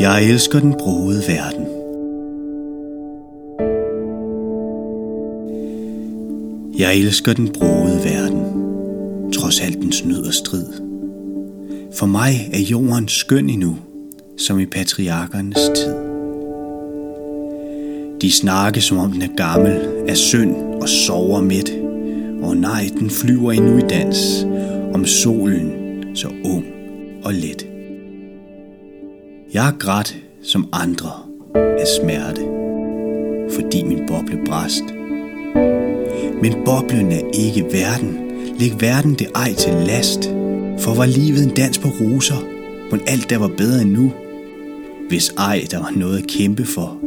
Jeg elsker den broede verden. Jeg elsker den broede verden, trods alt dens nød og strid. For mig er jorden skøn endnu, som i patriarkernes tid. De snakke, som om den er gammel, er synd og sover midt. Og nej, den flyver endnu i dans, om solen så ung og let. Jeg er grædt som andre af smerte, fordi min boble brast. Men boblen er ikke verden. Læg verden det ej til last. For var livet en dans på roser, men alt der var bedre end nu. Hvis ej der var noget at kæmpe for,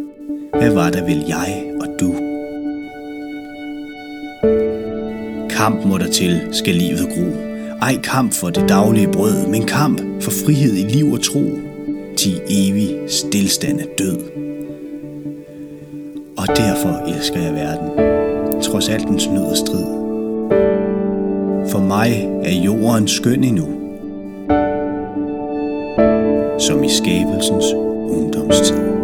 hvad var der vel jeg og du? Kamp må der til, skal livet gro. Ej kamp for det daglige brød, men kamp for frihed i liv og tro til evig stillstand af død. Og derfor elsker jeg verden, trods alt dens nød og strid. For mig er jorden skøn endnu, som i skabelsens ungdomstid.